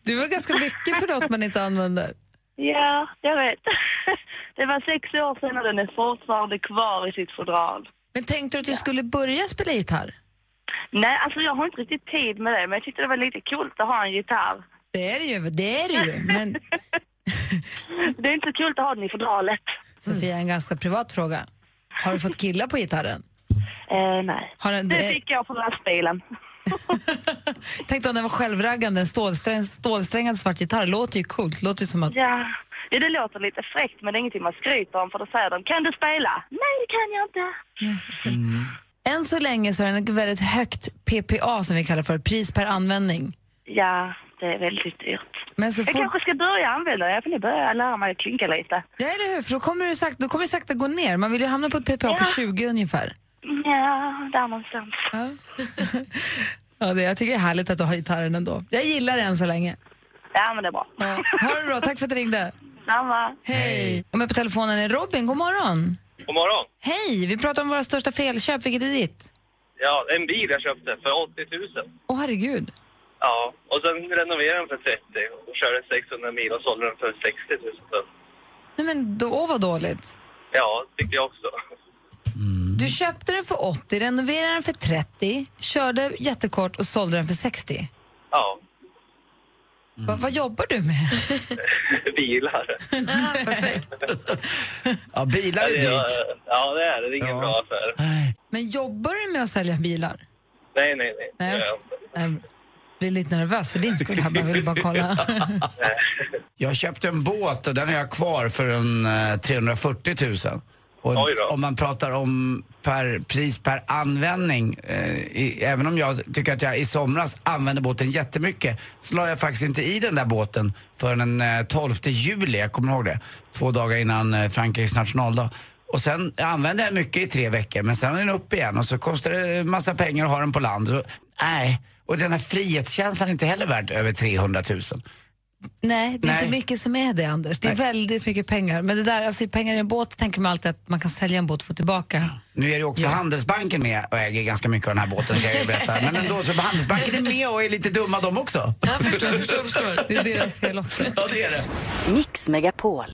Det var ganska mycket för något man inte använder. Ja, jag vet. Det var sex år sedan och den är fortfarande kvar i sitt fodral. Men tänkte du att du skulle börja spela gitarr? Nej, alltså jag har inte riktigt tid med det, men jag tyckte det var lite coolt att ha en gitarr. Det är det ju, det är det ju. Men Det är inte så kul att ha den i fodralet. Sofia, en ganska privat fråga. Har du fått killar på gitarren? Eh, nej. Den, Det fick jag på lastbilen. Tänk om den var självraggande, en stålsträng, stålsträngad svart gitarr. Låter ju coolt. Låter ju som att... Ja. ja, det låter lite fräckt, men det är ingenting man skryter om, för då säger de, kan du spela? Nej, det kan jag inte. Än så länge så är den väldigt högt PPA som vi kallar för, pris per användning. Ja, det är väldigt dyrt. Men så jag kanske ska börja använda det, jag får börja lära mig att klinka lite. Ja, eller hur? För då kommer det sakta, då kommer det sakta gå ner. Man vill ju hamna på ett PPA på Ja. 20 ungefär. Ja, där någonstans. Ja. Ja, det, jag tycker det är härligt att du har gitarren ändå. Jag gillar det än så länge. Ja, men det är bra. Ja. Ha det bra, tack för att du ringde. Samma. Hej. Och med på telefonen är Robin, god morgon. God morgon. Hej, vi pratar om våra största felköp. Vilket är ditt? Ja, en bil jag köpte för 80 000. Åh herregud. Ja, och sen renoverade den för 30 och körde 600 mil och sålde den för 60 000. Så, Nej men då, åh vad dåligt. ja, tyckte jag också. Du köpte den för 80, renoverade den för 30, körde jättekort och sålde den för 60. Ja, Va, vad jobbar du med? bilar. Ja, bilar är Ja, dyrt. Ja, det är det. Det är ingen bra affär. Men jobbar du med att sälja bilar? Nej, nej, nej. Nej, jag. Jag blir lite nervös för din skull. här, Jag vill bara kolla. Jag köpte en båt och den har jag kvar för en eh, 340 000. Och om man pratar om per, pris per användning, eh, i, även om jag tycker att jag i somras använde båten jättemycket, så la jag faktiskt inte i den där båten för den eh, 12 juli, jag kommer ihåg det, två dagar innan eh, Frankrikes nationaldag. Och sen jag använde jag mycket i tre veckor, men sen är den upp igen och så kostar det massa pengar att ha den på land. Nej, och den här frihetskänslan är inte heller värd över 300 000. Nej, det är Nej. inte mycket som är det, Anders. Det är väldigt mycket pengar. Men det där, alltså, pengar i en båt tänker man alltid att man kan sälja en båt och få tillbaka. Nu är det också Handelsbanken med och äger ganska mycket av den här båten kan jag berätta. Men ändå, så Handelsbanken är med och är lite dumma de också. Jag förstår, förstår, förstår. Det är deras fel också. Ja, det är det. Mix Megapol.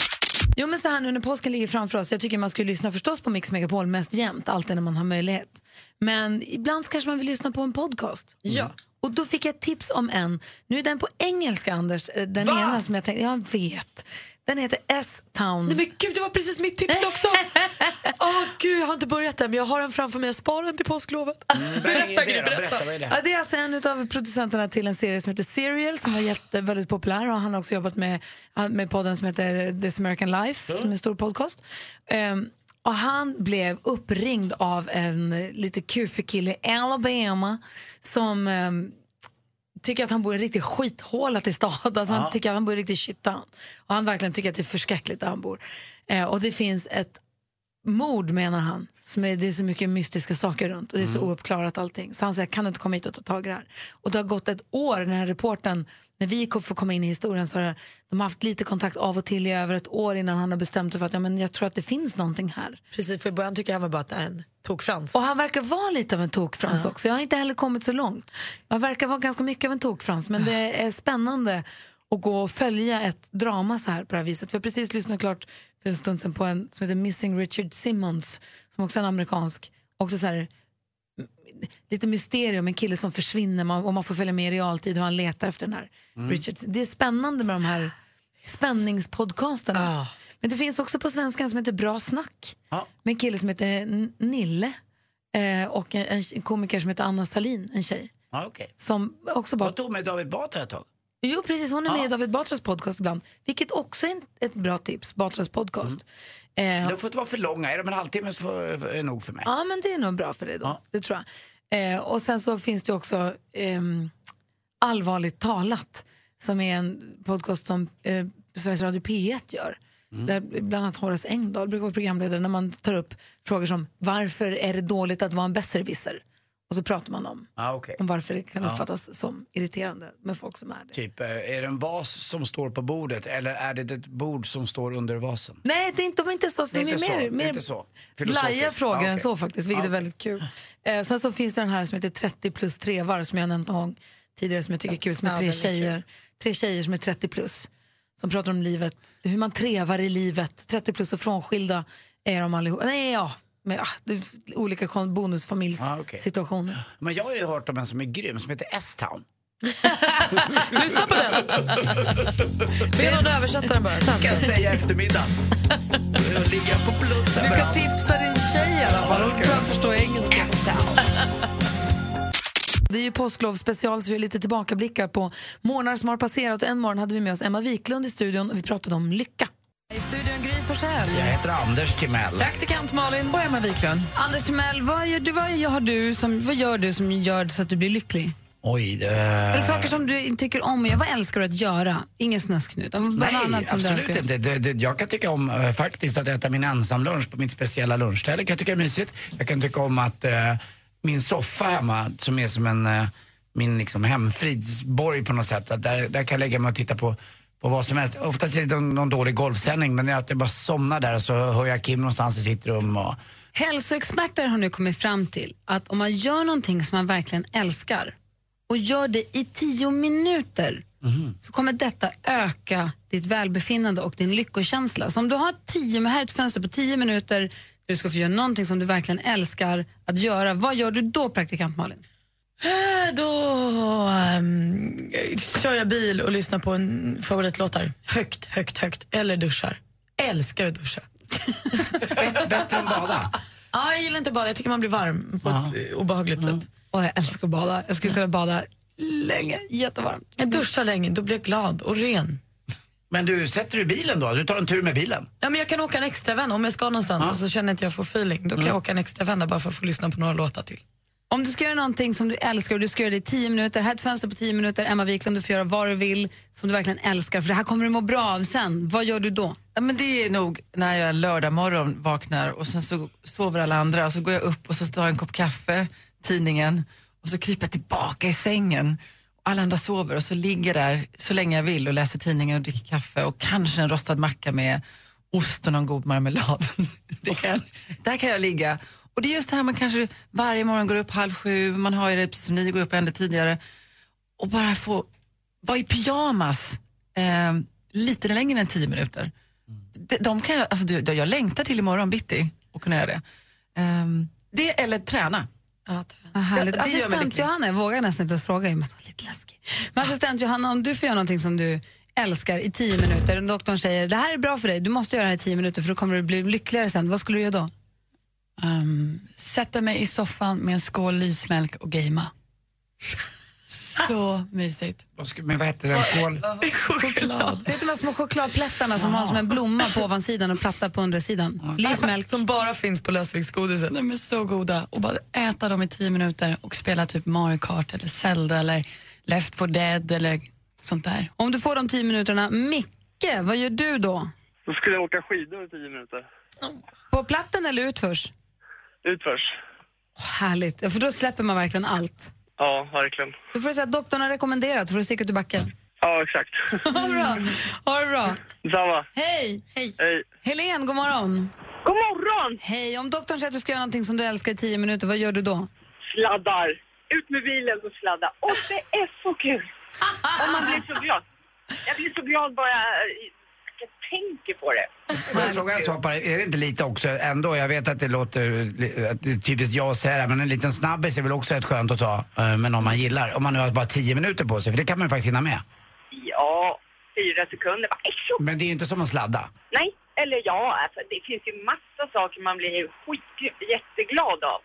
Jo men så här nu när påsken ligger framför oss, jag tycker man ska lyssna förstås på Mix Megapol mest jämt, alltid när man har möjlighet. Men ibland kanske man vill lyssna på en podcast. Ja. Och då fick jag tips om en, nu är den på engelska Anders, eh, den ena som jag tänkte, jag vet. Den heter S-Town. Nej men gud, det var precis mitt tips också! Åh gud, jag har inte börjat än men jag har den framför mig. Jag sparar den till påsklovet. berätta Gry, berätta. Ja, det är alltså en av producenterna till en serie som heter Serial som var jätte, väldigt populär och han har också jobbat med, med podden som heter This American Life som är en stor podcast. Ehm, och han blev uppringd av en lite kufig kille i Alabama som ehm, tycker att han bor i en riktig skithåla till stad. Alltså. Han tycker att han bor i riktigt shittown. Och han verkligen tycker att det är förskräckligt där han bor. Eh, och det finns ett mord menar han. Som är, det är så mycket mystiska saker runt och det är så Mm. ouppklarat allting. Så han säger, kan du inte komma hit och ta tag i det här? Och det har gått ett år, den här reporten när vi får komma in i historien så har de haft lite kontakt av och till i över ett år innan han har bestämt sig för att ja, men jag tror att det finns någonting här. Precis, för i början tycker jag han bara att det är en tokfrans. Och han verkar vara lite av en tokfrans också. Jag har inte heller kommit så långt. Jag verkar vara ganska mycket av en tokfrans men det är spännande att gå och följa ett drama så här på det här viset. Vi har precis lyssnat klart för en stund sedan på en som heter Missing Richard Simmons som också är en amerikansk, också så här lite mysterium, en kille som försvinner och man får följa med i realtid hur han letar efter den här Mm. Richard. Det är spännande med de här spänningspodcasterna. Men det finns också på svenska som heter Bra snack med en kille som heter Nille eh, och en, en komiker som heter Anna Salin, en tjej. Ja, okej. Som också bara... Jag tog med David Batra ett tag. Jo, precis. Hon är med i David Batras podcast ibland. Vilket också är ett bra tips. Batras podcast. Eh, De får inte vara för långa. Är de en halvtimme så är det nog för mig. Ja, men det är nog bra för dig då. Det tror jag. Eh, och sen så finns det också ehm, Allvarligt talat som är en podcast som eh, Sveriges Radio P1 gör. Där bland annat Horace Engdahl brukar vara programledare när man tar upp frågor som varför är det dåligt att vara en besserwisser? Och så pratar man om, Ah, okay. om varför det kan uppfattas som irriterande med folk som är det. Typ, eh, är det en vas som står på bordet eller är det ett bord som står under vasen? Nej, det är inte, de är inte så. Det är de inte så, mer, det är mer inte så. blaja Filosofiskt. frågor Ja, än okej. så faktiskt, vilket Ja, är väldigt kul. Eh, sen så finns det den här som heter 30 plus trevar som jag nämnt någon gång tidigare som jag tycker är kul, som är tre tjejer, tre tjejer som är 30 plus. Som pratar om livet, hur man trevar i livet. 30 plus och frånskilda är de allihop. Nej, ja. Med, ah, det olika kon- Ah, bonusfamiljssituationer. Men jag har ju hört om en som är grym som heter S-Town. Lyssna på den! Be någon översätta den bara. Ska jag säga eftermiddag. Jag på plus Du kan tipsa din tjej i alla fall. Hon tror jag förstår engelska. Det är ju påsklov special så vi är lite tillbakablickar på månader som har passerat. Och en morgon hade vi med oss Emma Wiklund i studion och vi pratade om lycka. I studion Gry Forssell. Jag heter Anders Timell. Praktikant Malin. Och Emma Wiklund. Anders Timell, vad gör du, vad gör du, som, vad gör du som gör så att du blir lycklig? Oj, det... Eller saker som du tycker om att göra. Vad älskar du att göra? Ingen snösknut. Vad Nej, annat som du absolut inte. Det, det, jag kan tycka om eh, faktiskt att äta min ensamlunch på mitt speciella lunchställe. kan jag tycka är mysigt. Jag kan tycka om att eh, min soffa hemma, som är som en, eh, min liksom hemfridsborg på något sätt, att där, där kan jag lägga mig och titta på på vad som helst. Oftast är det någon, någon dålig golfsändning men att jag bara somnar där och så hör jag Kim någonstans i sitt rum och Hälsoexperter har nu kommit fram till att om man gör någonting som man verkligen älskar och gör det i tio minuter så kommer detta öka ditt välbefinnande och din lyckokänsla. Så om du har tio, här är ett fönster på tio minuter där du ska få göra någonting som du verkligen älskar att göra, vad gör du då praktikant Malin? Eh, Då ehm, kör jag bil och lyssnar på en favoritlåtar. Högt, högt, högt. Eller duschar. Älskar att duscha. Bättre än bada? Ja, jag gillar inte att bada. Jag tycker man blir varm på ett eh, obehagligt sätt. Och jag älskar att bada. Jag skulle kunna bada länge. Jättevarmt. Jag duschar länge, då blir jag glad och ren. Men du, sätter du bilen då? Du tar en tur med bilen? Ja, men jag kan åka en extra vän om jag ska någonstans och så känner jag att jag får feeling. Då kan Mm. jag åka en extra vända bara för att få lyssna på några låtar till. Om du ska göra någonting som du älskar och du ska göra det i tio minuter, här är ett fönster på tio minuter, Emma Wiklund, du får göra vad du vill som du verkligen älskar, för det här kommer du må bra av sen. Vad gör du då? Ja, men det är nog när jag lördag morgon vaknar och sen så sover alla andra och så går jag upp och så tar jag en kopp kaffe, tidningen och så kryper jag tillbaka i sängen. Alla andra sover och så ligger jag där så länge jag vill och läser tidningen och dricker kaffe och kanske en rostad macka med ost och någon god marmelad. Det kan, där kan jag ligga. Och det är just det här man kanske varje morgon går upp halv sju, man har ju det precis som ni går upp ännu tidigare och bara få vara i pyjamas eh, lite längre än tio minuter. De, de kan jag, alltså, du- jag längtar till imorgon bitti och kunna göra det. Ehm, det eller träna. Ja, Vad härligt. Det- det assistent. Johanna, jag vågar nästan inte ens fråga i och med att hon är lite läskig. Men assistent Johanna, om du får göra någonting som du älskar i tio minuter, och doktorn säger det här är bra för dig, du måste göra det här i tio minuter för då kommer du bli lyckligare sen. Vad skulle du göra då? Um, sätta mig i soffan med en skål lysmjölk och gamea. Så mysigt. Vad ska- Men vad heter den? Skål? Choklad. Vet du de här små chokladplättarna som har som en blomma på ovansidan och platta på undersidan? Lysmjölk. Som bara finns på lösviktsgodiset. De är så goda. Och bara äta dem i tio minuter och spela typ Mario Kart eller Zelda eller Left 4 Dead eller sånt där. Om du får de tio minuterna, Micke, vad gör du då? Då skulle jag åka skidor i tio minuter. På platten eller utförs? Utförs. Härligt, Ja, för då släpper man verkligen allt. Ja, verkligen. Du får säga att doktorn har rekommenderat för att sticka ut i backen. Ja, exakt. Ha det bra. Ha det bra. Detsamma. Hej! Hej! Hej. Helen, god morgon. God morgon! Hej, om doktorn säger att du ska göra någonting som du älskar i tio minuter, vad gör du då? Sladdar. Ut med bilen och sladda. Och det är så kul! Och man blir så glad. Jag blir så glad bara tänker på det. Får jag fråga en sak bara? Är det inte lite också ändå, jag vet att det låter att det är typiskt jag att säga det men en liten snabbis är väl också rätt skönt att ta eh, med någon man gillar. Om man nu har bara tio minuter på sig, för det kan man ju faktiskt hinna med. Ja, fyra sekunder. Bara, "Äsch, Men det är ju inte som att sladda. Nej, eller ja, alltså, det finns ju massa saker man blir skit, jätteglad av.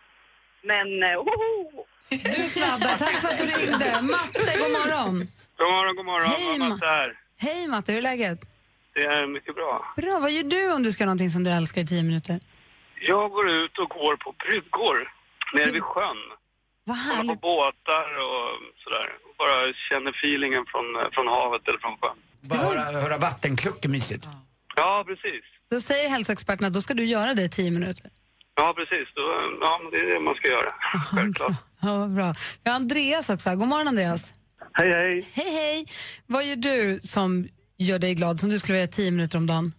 Men, eh, ohoho! Du sladdar, tack för att du ringde. Matte, god morgon. God morgon, god morgon. Hej, Matte här. Hej Matte, hur är läget? Det är mycket bra. Bra, vad gör du om du ska göra någonting som du älskar i tio minuter? Jag går ut och går på bryggor nere vid sjön. Vad Kollar på båtar och sådär. Bara känner feelingen från, från havet eller från sjön. Bara höra, höra vattenkluck är mysigt. Ja, precis. Då säger hälsoexperterna att då ska du göra det i tio minuter. Ja, precis. Då, ja, men det är det man ska göra. Självklart. Ja, vad bra. Vi har Andreas också här. God morgon Andreas. Hej, hej. Hej, hej. Vad gör du som gör dig glad, som du skulle vilja göra tio minuter om dagen?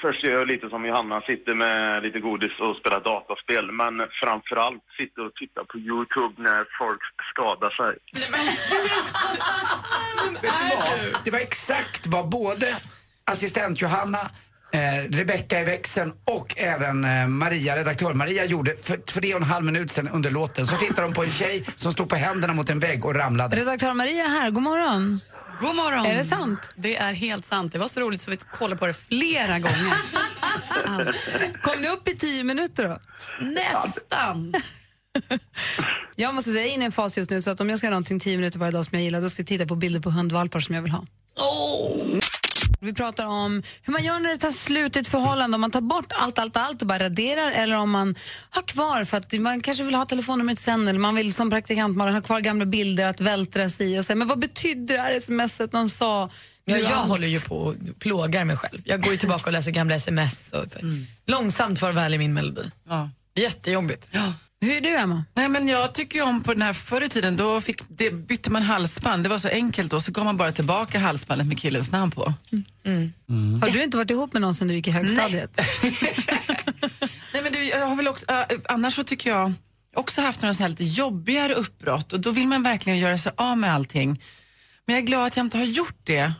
Först gör jag lite som Johanna, sitter med lite godis och spelar dataspel. Men framförallt sitter och tittar på Youtube när folk skadar sig. Vet du vad? Det var exakt vad både assistent Johanna Eh, Rebecka i växeln och även eh, Maria, redaktör Maria gjorde för tre och en halv minut sedan under låten. Så tittade de på en tjej som stod på händerna mot en vägg och ramlade. Redaktör Maria är här, god morgon. God morgon. Är det sant? Det är helt sant. Det var så roligt så vi kollade på det flera gånger. Kom ni upp i tio minuter då? Nästan. Jag måste säga, jag är inne i en fas just nu så att om jag ska göra någonting tio minuter varje dag som jag gillar då ska jag titta på bilder på hundvalpar som jag vill ha. Vi pratar om hur man gör när det tar slut i ett förhållande, om man tar bort allt, allt, allt och bara raderar eller om man har kvar för att man kanske vill ha telefonnumret sen eller man vill som praktikant man ha kvar gamla bilder att vältra sig i och säga men vad betyder det här smset någon sa? Ja, jag allt- håller ju på och plågar mig själv. Jag går ju tillbaka och läser gamla sms. Och så. Långsamt farväl i min melodi. Ja. Jättejobbigt. Hur är du, Emma? Nej, men jag tycker ju om på den här förr i tiden, då fick, det, bytte man halsband. Det var så enkelt då, så gav man bara tillbaka halsbandet med killens namn på. Har du inte varit ihop med någon sen du gick i högstadiet? Nej, men du, jag har väl också, äh, annars så tycker jag också haft några så här lite jobbigare uppbrott och då vill man verkligen göra sig av med allting. Men jag är glad att jag inte har gjort det.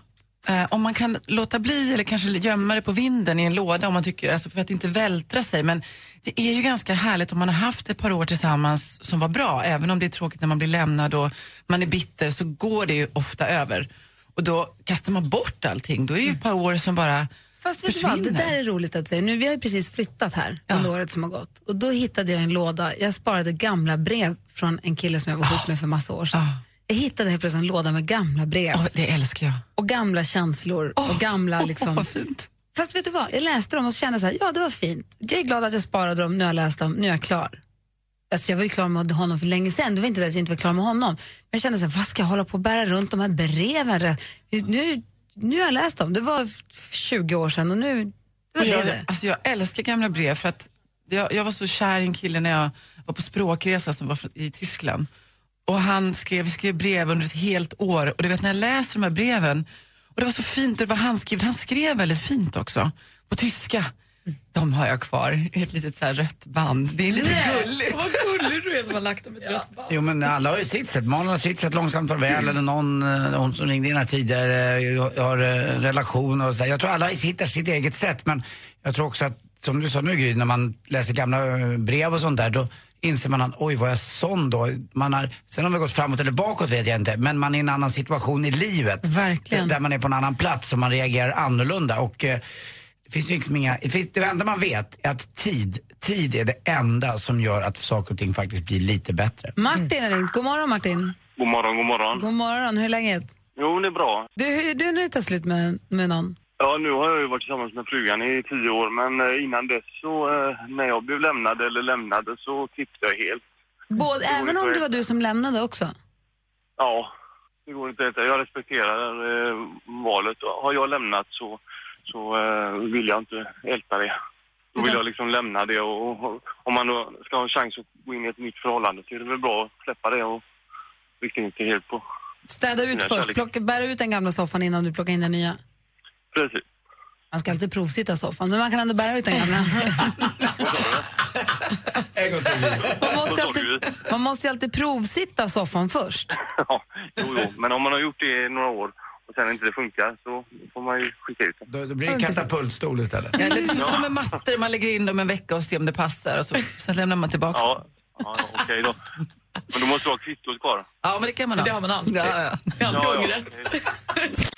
Eh, om man kan låta bli eller kanske gömma det på vinden i en låda om man tycker, alltså för att inte vältra sig. Men det är ju ganska härligt om man har haft ett par år tillsammans som var bra. Även om det är tråkigt när man blir lämnad och man är bitter så går det ju ofta över. Och då kastar man bort allting. Då är det ju ett par år som bara Fast vet du vad, det där är roligt att säga. Nu, vi har ju precis flyttat här under året som har gått. Och då hittade jag en låda, jag sparade gamla brev från en kille som jag var ihop med för massa år sedan. Jag hittade helt plötsligt en låda med gamla brev. det älskar jag. Och gamla känslor och gamla liksom... vad fint. Fast vet du vad, jag läste dem och så kände jag så här, ja det var fint. Jag är glad att jag sparade dem, nu har jag läst dem, nu är jag klar. Alltså jag var ju klar med honom för länge sedan, det var inte det att jag inte var klar med honom. Men jag kände så här, vad ska jag hålla på och bära runt de här breven? Nu, nu har jag läst dem, det var 20 år sedan och nu, det var jag, det. alltså jag älskar gamla brev för att jag, jag var så kär i en kille när jag var på språkresa som var i Tyskland. Och han skrev, vi skrev brev under ett helt år och du vet när jag läser de här breven och det var så fint, det var handskrivet, han skrev väldigt fint också på tyska. De har jag kvar i ett litet så här rött band. Det är lite gulligt. Vad gullig du är som har lagt dem i ett rött band. Jo men alla har ju sitt sätt. Malin har sitt sätt, långsamt farväl eller någon, eh, hon som ringde in här tidigare, eh, har eh, relation och så. här. Jag tror alla hittar sitt eget sätt men jag tror också att, som du sa nu Gry, när man läser gamla brev och sånt där då inser man att oj var jag sån då? Man har, sen om vi har gått framåt eller bakåt vet jag inte men man är i en annan situation i livet. Verkligen. Där man är på en annan plats och man reagerar annorlunda. Och, eh, det finns liksom inga, det, finns, det enda man vet är att tid, tid är det enda som gör att saker och ting faktiskt blir lite bättre. Martin har ringt, god morgon Martin. God morgon, god morgon. God morgon, hur är läget? Jo, det är bra. Du, hur är du när det tar slut med, med någon? Ja, nu har jag ju varit tillsammans med frugan i tio år, men eh, innan dess så, eh, när jag blev lämnad eller lämnade så tippade jag helt. Både, även om det var du som lämnade också? Ja, det går inte att. Jag respekterar eh, valet. Har jag lämnat så, så eh, vill jag inte älta det. Då vill jag liksom lämna det och, och om man då ska ha en chans att gå in i ett nytt förhållande så är det väl bra att släppa det och rikta inte helt på. Städa ut först, plocka, bära ut den gamla soffan innan du plockar in den nya. Precis. Man ska alltid provsitta soffan, men man kan ändå bära ut den gamla. man, måste alltid, man måste ju alltid provsitta soffan först. Ja, jo, jo. Men om man har gjort det i några år och sen inte det funkar så får man ju skicka ut den. Då, då blir det katapultstol istället. Ja, det är typ som med mattor, man lägger in dem en vecka och ser om det passar och så, sen lämnar man tillbaka Ja, ja okej då. Men då måste du ha kvittot kvar. Ja, men det kan man ha. Det har man alltid. Ja, ja. Det är alltid Ja, ja.